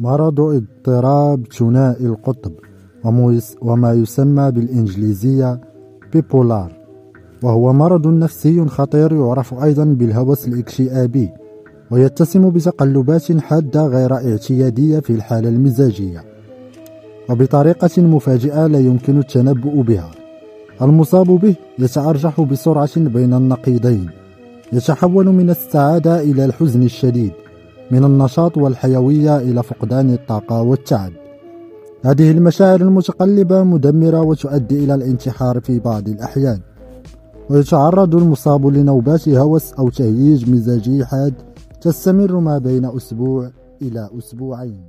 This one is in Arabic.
مرض اضطراب ثنائي القطب وما يسمى بالإنجليزية بيبولار وهو مرض نفسي خطير يعرف أيضا بالهوس الاكتئابي ويتسم بتقلبات حادة غير اعتيادية في الحالة المزاجية وبطريقة مفاجئة لا يمكن التنبؤ بها. المصاب به يتأرجح بسرعة بين النقيضين يتحول من السعادة إلى الحزن الشديد. من النشاط والحيوية إلى فقدان الطاقة والتعب. هذه المشاعر المتقلبة مدمرة وتؤدي إلى الانتحار في بعض الأحيان. ويتعرض المصاب لنوبات هوس أو تهييج مزاجي حاد تستمر ما بين أسبوع إلى أسبوعين.